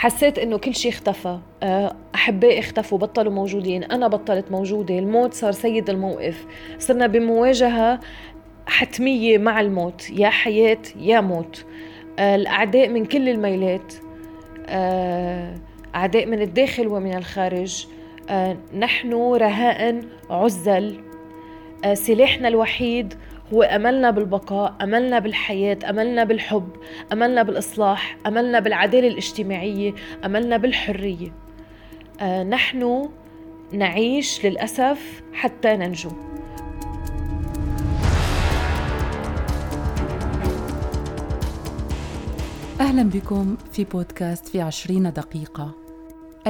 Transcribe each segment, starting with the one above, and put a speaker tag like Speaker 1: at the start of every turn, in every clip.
Speaker 1: حسيت إنه كل شيء اختفى. آه، أحبائي اختفوا بطلوا موجودين أنا بطلت موجودة الموت صار سيد الموقف. صرنا بمواجهة حتمية مع الموت يا حياة يا موت. آه، الأعداء من كل الميلات آه، أعداء من الداخل ومن الخارج. نحن رهائن عزل. سلاحنا الوحيد هو املنا بالبقاء أملنا بالحياة أملنا بالحب أملنا بالإصلاح أملنا بالعدالة الاجتماعية أملنا بالحرية. آه نحن نعيش للأسف حتى ننجو.
Speaker 2: أهلا بكم في بودكاست في عشرين دقيقة.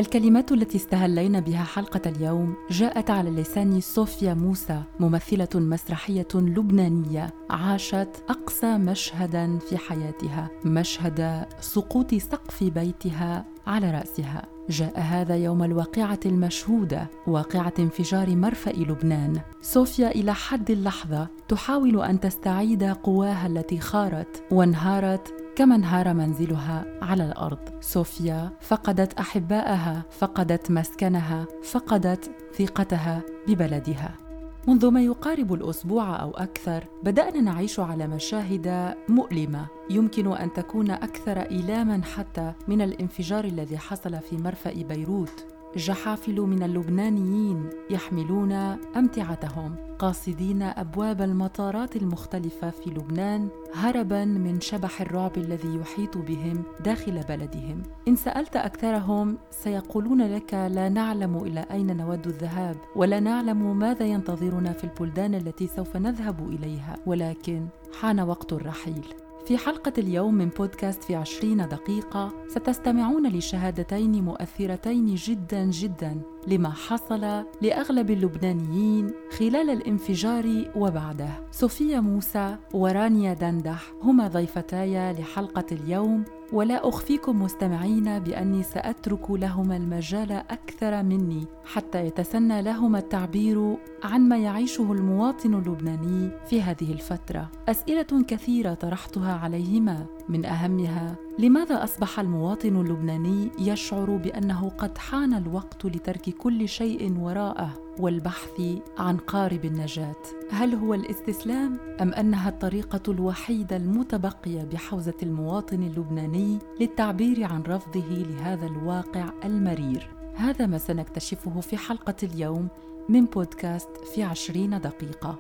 Speaker 2: الكلمات التي استهلينا بها حلقة اليوم جاءت على لسان صوفيا موسى ممثلة مسرحية لبنانية عاشت أقصى مشهدا في حياتها مشهد سقوط سقف بيتها على رأسها. جاء هذا يوم الواقعة المشهودة واقعة انفجار مرفأ لبنان. صوفيا إلى حد اللحظة تحاول أن تستعيد قواها التي خارت وانهارت كما انهار منزلها على الأرض. صوفيا فقدت أحباءها فقدت مسكنها فقدت ثقتها ببلدها. منذ ما يقارب الأسبوع أو أكثر بدأنا نعيش على مشاهد مؤلمة. يمكن أن تكون أكثر إيلاما حتى من الانفجار الذي حصل في مرفأ بيروت. جحافل من اللبنانيين يحملون أمتعتهم. قاصدين أبواب المطارات المختلفة في لبنان هربا من شبح الرعب الذي يحيط بهم داخل بلدهم. إن سألت أكثرهم سيقولون لك لا نعلم إلى أين نود الذهاب ولا نعلم ماذا ينتظرنا في البلدان التي سوف نذهب إليها ولكن حان وقت الرحيل. في حلقة اليوم من بودكاست في عشرين دقيقة ستستمعون لشهادتين مؤثرتين جدا جدا. لما حصل لأغلب اللبنانيين خلال الانفجار وبعده. صوفيا موسى ورانيا دندح هما ضيفتاي لحلقة اليوم ولا أخفيكم مستمعين بأني سأترك لهما المجال أكثر مني حتى يتسنى لهما التعبير عن ما يعيشه المواطن اللبناني في هذه الفترة. أسئلة كثيرة طرحتها عليهما. من أهمها لماذا أصبح المواطن اللبناني يشعر بأنه قد حان الوقت لترك كل شيء وراءه والبحث عن قارب النجاة؟ هل هو الاستسلام أم أنها الطريقة الوحيدة المتبقية بحوزة المواطن اللبناني للتعبير عن رفضه لهذا الواقع المرير؟ هذا ما سنكتشفه في حلقة اليوم من بودكاست في عشرين دقيقة.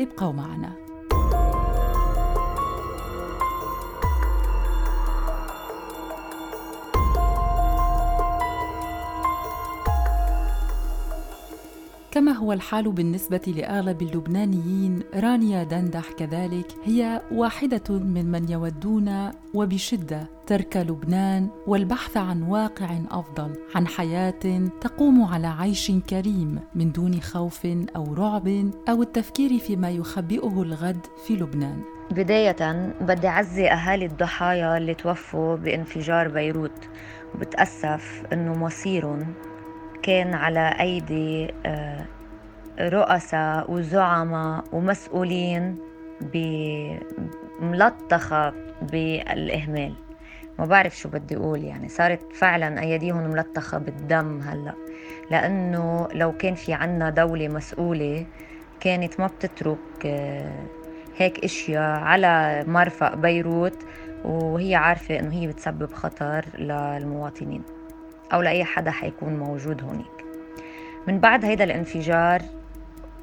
Speaker 2: ابقوا معنا. كما هو الحال بالنسبة لأغلب اللبنانيين رانيا دندح كذلك هي واحدة من من يودون وبشدة ترك لبنان والبحث عن واقع أفضل عن حياة تقوم على عيش كريم من دون خوف أو رعب أو التفكير فيما يخبئه الغد في لبنان.
Speaker 3: بداية بدي أعزي أهالي الضحايا اللي توفوا بانفجار بيروت. وبتأسف إنه مصيرهم كان على أيدي آه، رؤساء وزعماء ومسؤولين ملطخة بالإهمال. ما بعرف شو بدي أقول يعني صارت فعلا أيديهم ملطخة بالدم هلأ. لأنه لو كان في عنا دولة مسؤولة كانت ما بتترك آه، هيك إشياء على مرفأ بيروت وهي عارفة إنه هي بتسبب خطر للمواطنين. أو لأي حدا حيكون موجود هونيك. من بعد هيدا الانفجار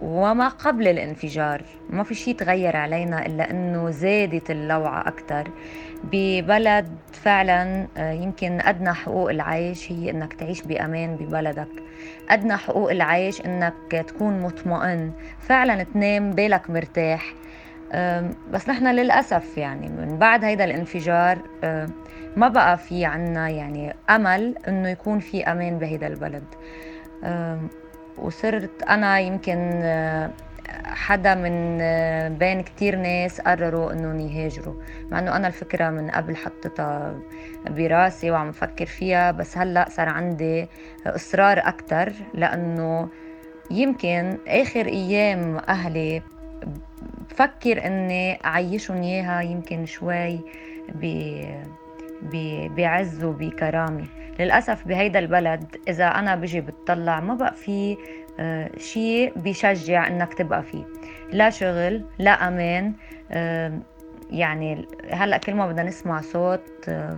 Speaker 3: وما قبل الانفجار ما في شيء تغير علينا إلا أنه زادت اللوعة أكثر ببلد فعلا آه، يمكن أدنى حقوق العيش هي أنك تعيش بأمان ببلدك. أدنى حقوق العيش أنك تكون مطمئن. فعلا تنام بالك مرتاح. بس نحن للأسف يعني من بعد هيدا الانفجار ما بقى في عنا يعني أمل إنه يكون في أمان بهيدا البلد. وصرت أنا يمكن أه، حدا من أه، بين كتير ناس قرروا إنهم يهاجروا مع إنه أنا الفكرة من قبل حطيتها براسي وعم فكر فيها بس هلأ صار عندي إصرار أكثر لأنه يمكن آخر أيام أهلي بفكر إني أعيشهم إياها يمكن شوي ب بعز وبكرامة. للأسف بهيدا البلد إذا أنا بجي بتطلع ما بقى في آه، شيء بيشجع إنك تبقى فيه. لا شغل لا أمان آه، يعني هلأ كل ما بدنا نسمع صوت آه،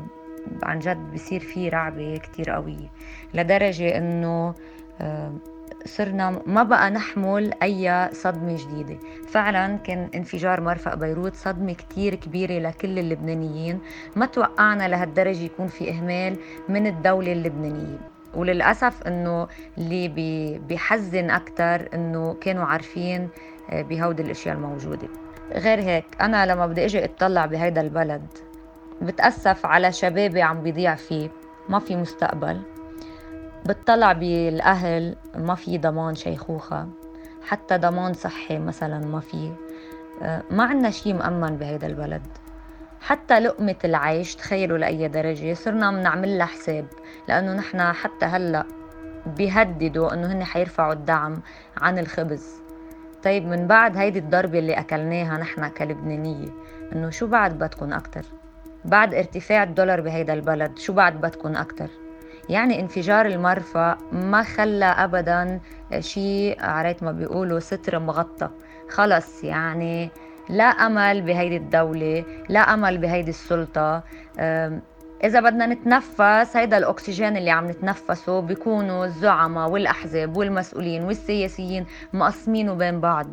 Speaker 3: عن جد بصير في رعبة كتير قوية. لدرجة إنه صرنا ما بقى نحمل أي صدمة جديدة. فعلا كان انفجار مرفق بيروت صدمة كتير كبيرة لكل اللبنانيين. ما توقعنا لهالدرجة يكون في إهمال من الدولة اللبنانية. وللأسف أنه اللي بيحزن أكتر أنه كانوا عارفين آه، بهودي الأشياء الموجودة. غير هيك أنا لما بدي أجي أطلع بهيدا البلد بتأسف على شبابي عم بيضيع فيه. ما في مستقبل. بتطلع بالأهل ما في ضمان شيخوخة حتى ضمان صحي مثلا ما في. آه، ما عنا شيء مأمن بهيدا البلد. حتى لقمة العيش تخيلوا لأي درجة صرنا بنعمل لها حساب لأنه نحن حتى هلأ بيهددوا أنه هن حيرفعوا الدعم عن الخبز. طيب من بعد هيدي الضربة اللي أكلناها نحن كلبنانية أنه شو بعد بدكم أكتر؟ بعد ارتفاع الدولار بهيدا البلد شو بعد بدكم أكتر؟ يعني انفجار المرفأ ما خلى ابدا شيء عريت ما بيقولوا ستر مغطى. خلص يعني لا أمل بهيدي الدولة لا أمل بهيدي السلطة. إذا بدنا نتنفس هيدا الأكسجين اللي عم نتنفسه بيكونوا الزعماء والأحزاب والمسؤولين والسياسيين مقسمينه بين بعض.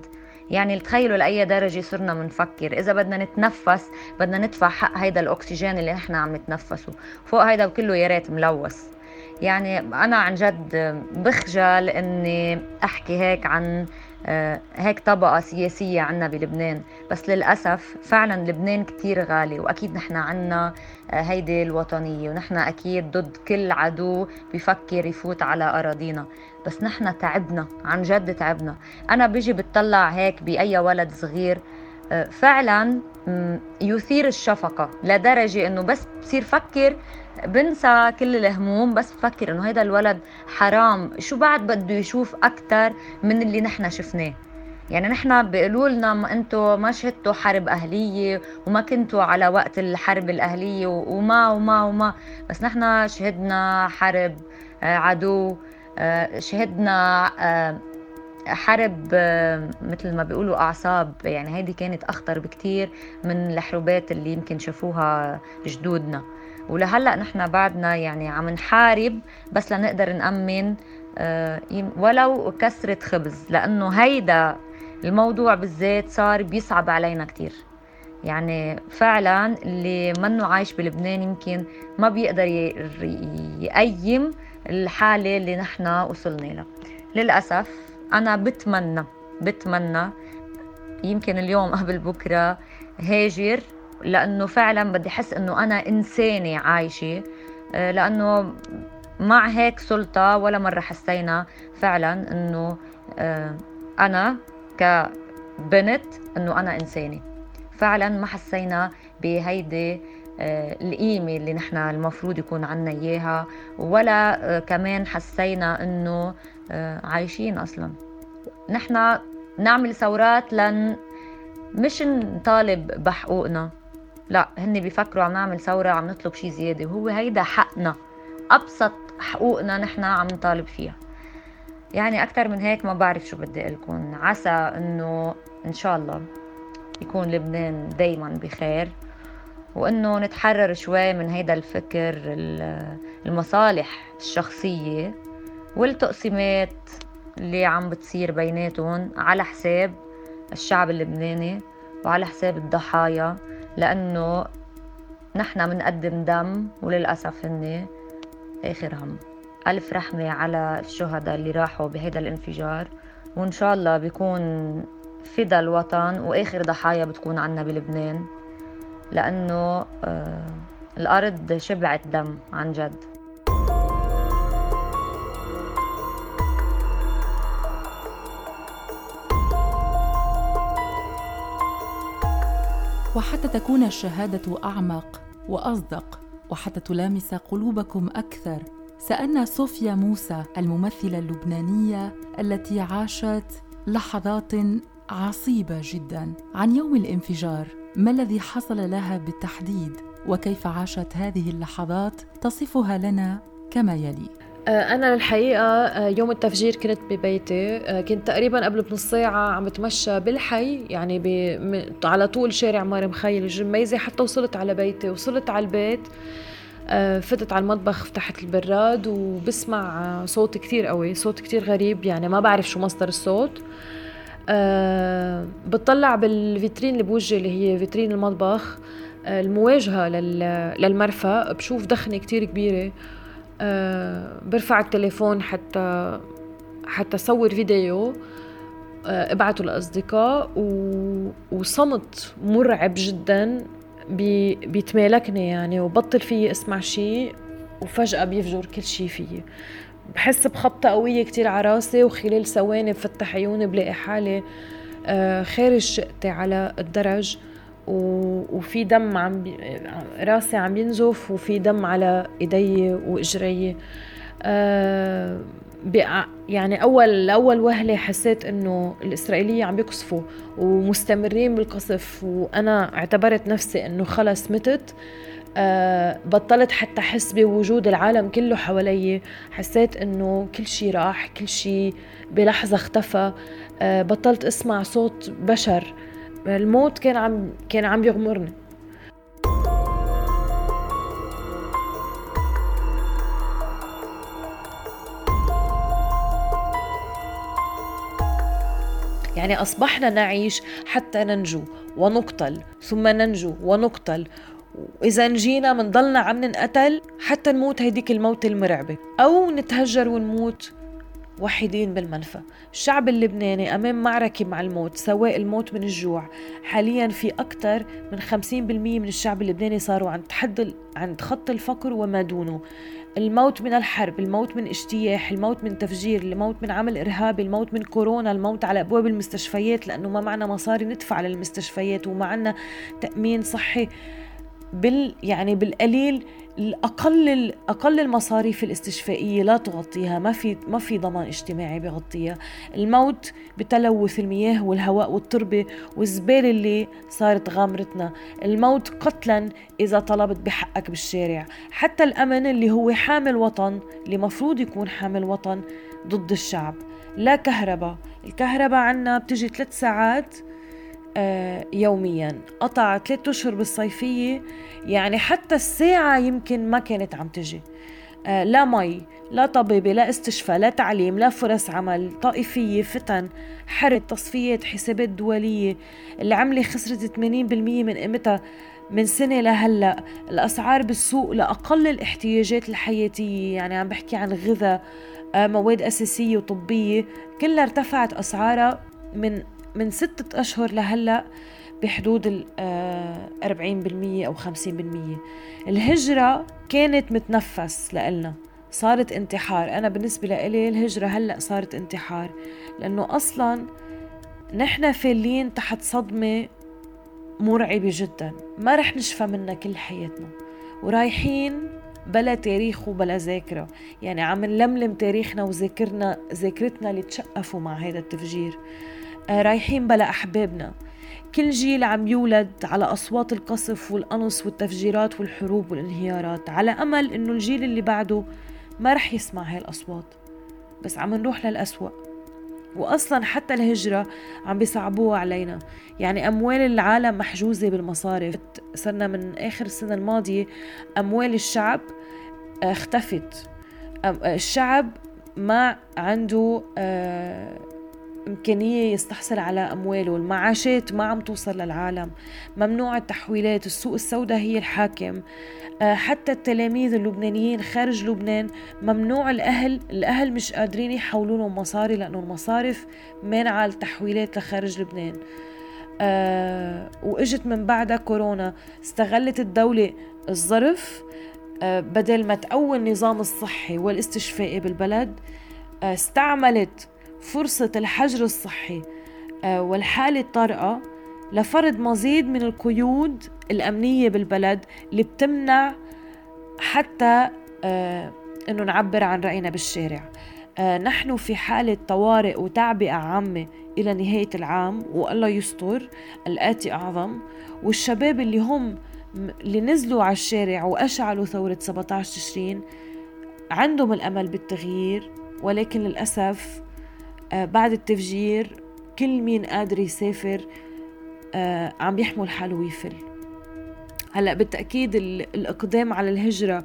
Speaker 3: يعني تخيلوا لأي درجة صرنا منفكر. إذا بدنا نتنفس بدنا ندفع حق هيدا الأكسجين اللي نحن عم نتنفسه. فوق هيدا كله يا ريت ملوث. يعني أنا عن جد بخجل إني أحكي هيك عن آه، هيك طبقة سياسية عنا بلبنان. بس للأسف فعلا لبنان كتير غالي وأكيد نحن عنا آه، هيدي الوطنية ونحن أكيد ضد كل عدو بفكر يفوت على أراضينا. بس نحن تعبنا عن جد تعبنا. أنا بيجي بتطلع هيك بأي ولد صغير آه، فعلا يثير الشفقة لدرجة أنه بس بصير فكر بنسى كل الهموم بس بفكر إنه هيدا الولد حرام. شو بعد بده يشوف أكثر من اللي نحن شفناه؟ يعني نحن بيقولوا لنا ما أنتم ما شهدتوا حرب أهلية وما كنتوا على وقت الحرب الأهلية وما وما وما. بس نحن شهدنا حرب آه، عدو آه، شهدنا آه، حرب مثل ما بيقولوا أعصاب. يعني هيدي كانت أخطر بكتير من الحروبات اللي يمكن شافوها جدودنا. ولهلأ نحن بعدنا يعني عم نحارب بس لنقدر نأمن آه، ولو كسرة خبز لأنه هيدا الموضوع بالذات صار بيصعب علينا كتير. يعني فعلا اللي منه عايش بلبنان يمكن ما بيقدر يقيم الحالة اللي نحن وصلنا لها. للأسف أنا بتمنى بتمنى يمكن اليوم قبل بكرة هاجر لأنه فعلا بدي احس إنه أنا إنسانة عايشة. آه، لأنه مع هيك سلطة ولا مرة حسينا فعلا إنه آه، أنا كبنت إنه أنا إنسانة. فعلا ما حسينا بهيدي آه، القيمة اللي نحن المفروض يكون عنا إياها ولا كمان حسينا إنه عايشين أصلا. نحن نعمل ثورات لن مش نطالب بحقوقنا. لا هن بيفكروا عم نعمل ثورة عم نطلب شيء زيادة. وهو هيدا حقنا أبسط حقوقنا نحن عم نطالب فيها. يعني أكثر من هيك ما بعرف شو بدي لكم. عسى إنه إن شاء الله يكون لبنان دايما بخير وإنه نتحرر شوي من هيدا الفكر المصالح الشخصية والتقسيمات اللي عم بتصير بيناتهم على حساب الشعب اللبناني وعلى حساب الضحايا. لأنه نحن بنقدم دم وللأسف هن آخر هم. ألف رحمة على الشهداء اللي راحوا بهيدا الانفجار. وإن شاء الله بيكون فدا الوطن وآخر ضحايا بتكون عنا بلبنان. لأنه آه الأرض شبعت دم عن جد.
Speaker 2: وحتى تكون الشهادة أعمق وأصدق وحتى تلامس قلوبكم أكثر. سألنا صوفيا موسى الممثلة اللبنانية التي عاشت لحظات عصيبة جدا عن يوم الانفجار. ما الذي حصل لها بالتحديد؟ وكيف عاشت هذه اللحظات؟ تصفها لنا كما يلي.
Speaker 1: أنا الحقيقة آه، يوم التفجير كنت ببيتي آه، كنت تقريبا قبل بنص ساعة عم بتمشى بالحي يعني على طول شارع مار مخيل الجميزة حتى وصلت على بيتي وصلت على البيت فتت على المطبخ فتحت البراد وبسمع صوت كتير قوي صوت كتير غريب يعني ما بعرف شو مصدر الصوت. بتطلع بال vitrine اللي بوجهي اللي هي vitrine المطبخ المواجهة للمرفأ بشوف دخنة كتير كبيرة. أه برفع التليفون حتى حتى صور فيديو أه ابعته للاصدقاء وصمت مرعب جدا بي بيتمالكني يعني وبطل فيي أسمع شيء وفجأة بيفجر كل شيء فيي. بحس بخبطة قوية كتير على راسي وخلال ثواني بفتح عيوني بلاقي حالي آه خارج شقتي على الدرج. وفي دم عم بي... راسي عم ينزف وفي دم على إيدي وإجري. آه يعني أول أول وهلة حسيت إنه الإسرائيلية عم بيقصفوا ومستمرين بالقصف وأنا اعتبرت نفسي إنه خلص متت. أه بطلت حتى أحس بوجود العالم كله حوالي. حسيت إنه كل شيء راح كل شيء بلحظة اختفى. أه بطلت أسمع صوت بشر. الموت كان عم كان عم يغمرني. يعني أصبحنا نعيش حتى ننجو ونقتل ثم ننجو ونقتل. وإذا نجينا منضلنا عم ننقتل حتى نموت هيديك الموت المرعبة. أو نتهجر ونموت وحيدين بالمنفى. الشعب اللبناني أمام معركة مع الموت سواء الموت من الجوع. حاليا في أكثر من 50% من الشعب اللبناني صاروا عند حد عند خط الفقر وما دونه. الموت من الحرب الموت من اجتياح الموت من تفجير الموت من عمل إرهابي الموت من كورونا الموت على أبواب المستشفيات لأنه ما معنا مصاري ندفع للمستشفيات وما عنا تأمين صحي. بال يعني بالقليل الأقل أقل المصاريف الاستشفائية لا تغطيها ما في ما في ضمان اجتماعي بغطيها الموت بتلوث المياه والهواء والتربة والزبالة اللي صارت غامرتنا. الموت قتلا إذا طلبت بحقك بالشارع. حتى الأمن اللي هو حامل وطن اللي مفروض يكون حامل وطن ضد الشعب. لا كهرباء. الكهرباء عنا بتجي ثلاث ساعات يوميا. قطع ثلاثة أشهر بالصيفية يعني حتى الساعة يمكن ما كانت عم تجي. آه، لا مي لا طبيبة لا استشفاء لا تعليم لا فرص عمل طائفية فتن حرب تصفيات حسابات دولية. اللي عملة خسرت 80% من قيمتها من سنة لهلأ. الأسعار بالسوق لأقل الاحتياجات الحياتية يعني عم بحكي عن غذاء آه، مواد أساسية وطبية. كلها ارتفعت أسعارها من من ستة أشهر لهلأ بحدود ال 40% أو 50% الهجرة كانت متنفس لإلنا صارت انتحار. أنا بالنسبة لإلي الهجرة هلأ صارت انتحار لأنه أصلا نحن فالين تحت صدمة مرعبة جدا. ما رح نشفى منها كل حياتنا. ورايحين بلا تاريخ وبلا ذاكرة. يعني عم نلملم تاريخنا وذاكرنا ذاكرتنا اللي تشقفوا مع هذا التفجير. آه، رايحين بلا أحبابنا. كل جيل عم يولد على أصوات القصف والقنص والتفجيرات والحروب والانهيارات على أمل إنه الجيل اللي بعده ما رح يسمع هاي الأصوات. بس عم نروح للأسوأ. وأصلا حتى الهجرة عم بيصعبوها علينا. يعني أموال العالم محجوزة بالمصارف صرنا من آخر السنة الماضية أموال الشعب آه، اختفت. الشعب ما عنده آه إمكانية يستحصل على أمواله. المعاشات ما عم توصل للعالم. ممنوع التحويلات. السوق السوداء هي الحاكم. آه، حتى التلاميذ اللبنانيين خارج لبنان ممنوع الأهل الأهل مش قادرين يحولوا لهم مصاري لأنه المصارف مانعة التحويلات لخارج لبنان. أه وإجت من بعدها كورونا. استغلت الدولة الظرف أه بدل ما تقوي النظام الصحي والاستشفائي بالبلد أه استعملت فرصة الحجر الصحي. آه، والحالة الطارئة لفرض مزيد من القيود الأمنية بالبلد اللي بتمنع حتى آه، إنه نعبر عن رأينا بالشارع. آه، نحن في حالة طوارئ وتعبئة عامة إلى نهاية العام والله يستر الآتي أعظم. والشباب اللي هم اللي نزلوا على الشارع وأشعلوا ثورة 17 تشرين عندهم الأمل بالتغيير ولكن للأسف بعد التفجير كل مين قادر يسافر آه، عم يحمل حاله ويفل هلأ بالتأكيد الإقدام على الهجرة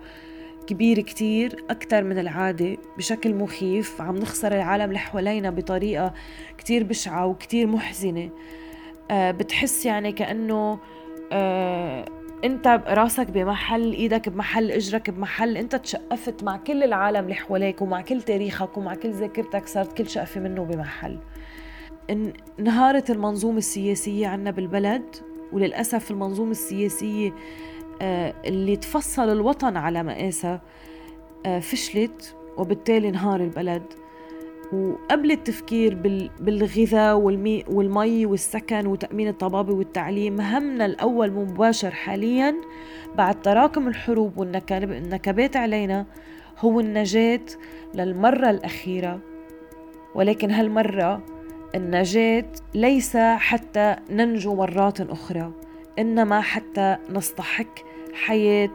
Speaker 1: كبير كتير أكتر من العادة بشكل مخيف. عم نخسر العالم اللي حوالينا بطريقة كتير بشعة وكتير محزنة. آه بتحس يعني كأنه آه انت راسك بمحل إيدك بمحل اجرك بمحل انت تشقفت مع كل العالم اللي حواليك ومع كل تاريخك ومع كل ذاكرتك صارت كل شقفة منه بمحل. انهارت المنظومة السياسية عنا بالبلد وللأسف المنظومة السياسية آه، اللي تفصل الوطن على مقاسها آه، فشلت وبالتالي انهار البلد. وقبل التفكير بالغذاء والمي والسكن وتأمين الطبابة والتعليم همنا الأول مباشر حاليا بعد تراكم الحروب والنكبات علينا هو النجاة للمرة الأخيرة. ولكن هالمرة النجاة ليس حتى ننجو مرات أخرى إنما حتى نستحق حياة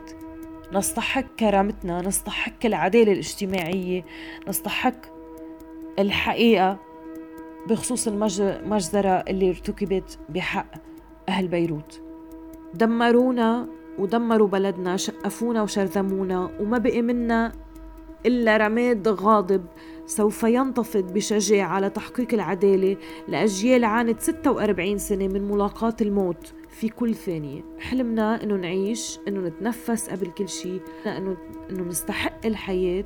Speaker 1: نستحق كرامتنا نستحق العدالة الاجتماعية نستحق الحقيقة بخصوص المجزرة اللي ارتكبت بحق أهل بيروت. دمرونا ودمروا بلدنا شقفونا وشرذمونا وما بقي منا إلا رماد غاضب سوف ينتفض بشجاعة على تحقيق العدالة لأجيال عانت 46 سنة من ملاقاة الموت في كل ثانية. حلمنا إنه نعيش إنه نتنفس قبل كل شيء إنه إنه نستحق الحياة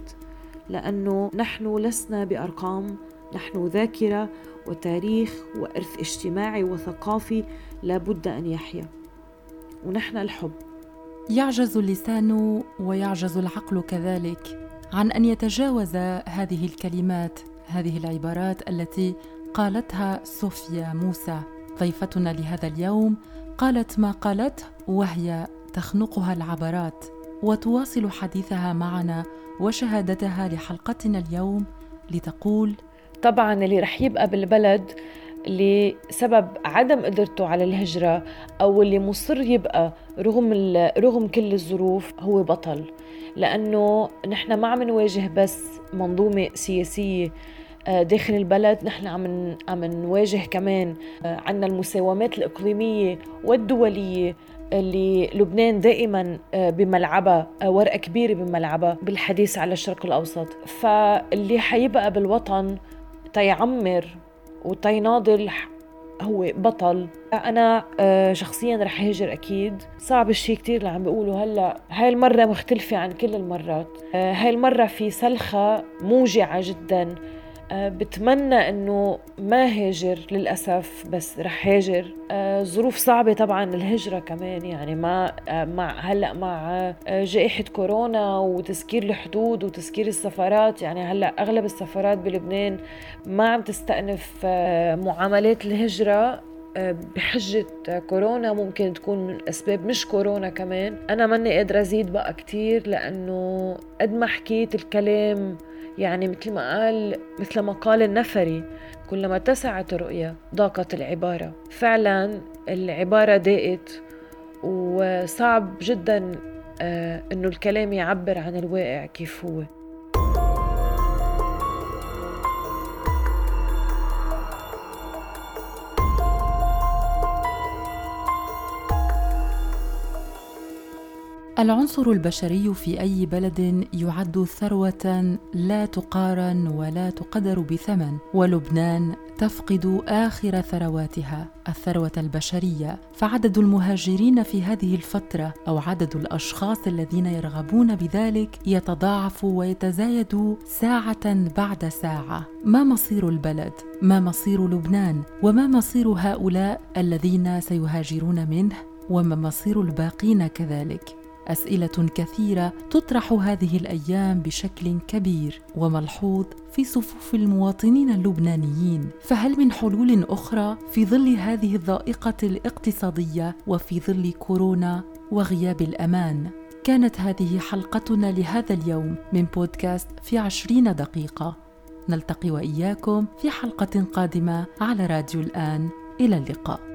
Speaker 1: لأنه نحن لسنا بأرقام نحن ذاكرة وتاريخ وإرث اجتماعي وثقافي لابد أن يحيا. ونحن الحب.
Speaker 2: يعجز اللسان ويعجز العقل كذلك عن أن يتجاوز هذه الكلمات هذه العبارات التي قالتها صوفيا موسى. ضيفتنا لهذا اليوم قالت ما قالته وهي تخنقها العبرات وتواصل حديثها معنا وشهادتها لحلقتنا اليوم لتقول
Speaker 1: طبعا اللي رح يبقى بالبلد لسبب عدم قدرته على الهجرة أو اللي مصر يبقى رغم, رغم كل الظروف هو بطل. لأنه نحن ما عم نواجه بس منظومة سياسية داخل البلد. نحن عم عم نواجه كمان آه، عنا المساومات الإقليمية والدولية اللي لبنان دائما آه، بملعبها ورقة كبيرة بملعبها بالحديث على الشرق الأوسط. فاللي حيبقى بالوطن تيعمر وتيناضل هو بطل. أنا آه، شخصيا رح هاجر أكيد. صعب الشيء كتير اللي عم بيقولوا هلأ. هاي المرة مختلفة عن كل المرات. آه، هاي المرة في سلخة موجعة جدا. آه، بتمنى إنه ما هاجر للأسف بس رح هاجر. آه، ظروف صعبة طبعا الهجرة كمان يعني ما آه، مع هلأ مع جائحة كورونا وتسكير الحدود وتسكير السفارات يعني هلأ أغلب السفارات بلبنان ما عم تستأنف معاملات الهجرة بحجة كورونا. ممكن تكون من أسباب مش كورونا كمان. أنا ماني قادرة أزيد بقى كتير لأنه قد ما حكيت الكلام يعني مثل ما قال مثل ما قال النفري كلما اتسعت الرؤية ضاقت العبارة. فعلا العبارة ضاقت وصعب جدا آه، إنه الكلام يعبر عن الواقع كيف هو.
Speaker 2: العنصر البشري في أي بلد يعد ثروة لا تقارن ولا تقدر بثمن ولبنان تفقد آخر ثرواتها الثروة البشرية. فعدد المهاجرين في هذه الفترة أو عدد الأشخاص الذين يرغبون بذلك يتضاعف ويتزايد ساعة بعد ساعة. ما مصير البلد؟ ما مصير لبنان؟ وما مصير هؤلاء الذين سيهاجرون منه؟ وما مصير الباقين كذلك؟ أسئلة كثيرة تطرح هذه الأيام بشكل كبير وملحوظ في صفوف المواطنين اللبنانيين. فهل من حلول أخرى في ظل هذه الضائقة الاقتصادية وفي ظل كورونا وغياب الأمان؟ كانت هذه حلقتنا لهذا اليوم من بودكاست في عشرين دقيقة. نلتقي وإياكم في حلقة قادمة على راديو الآن. إلى اللقاء.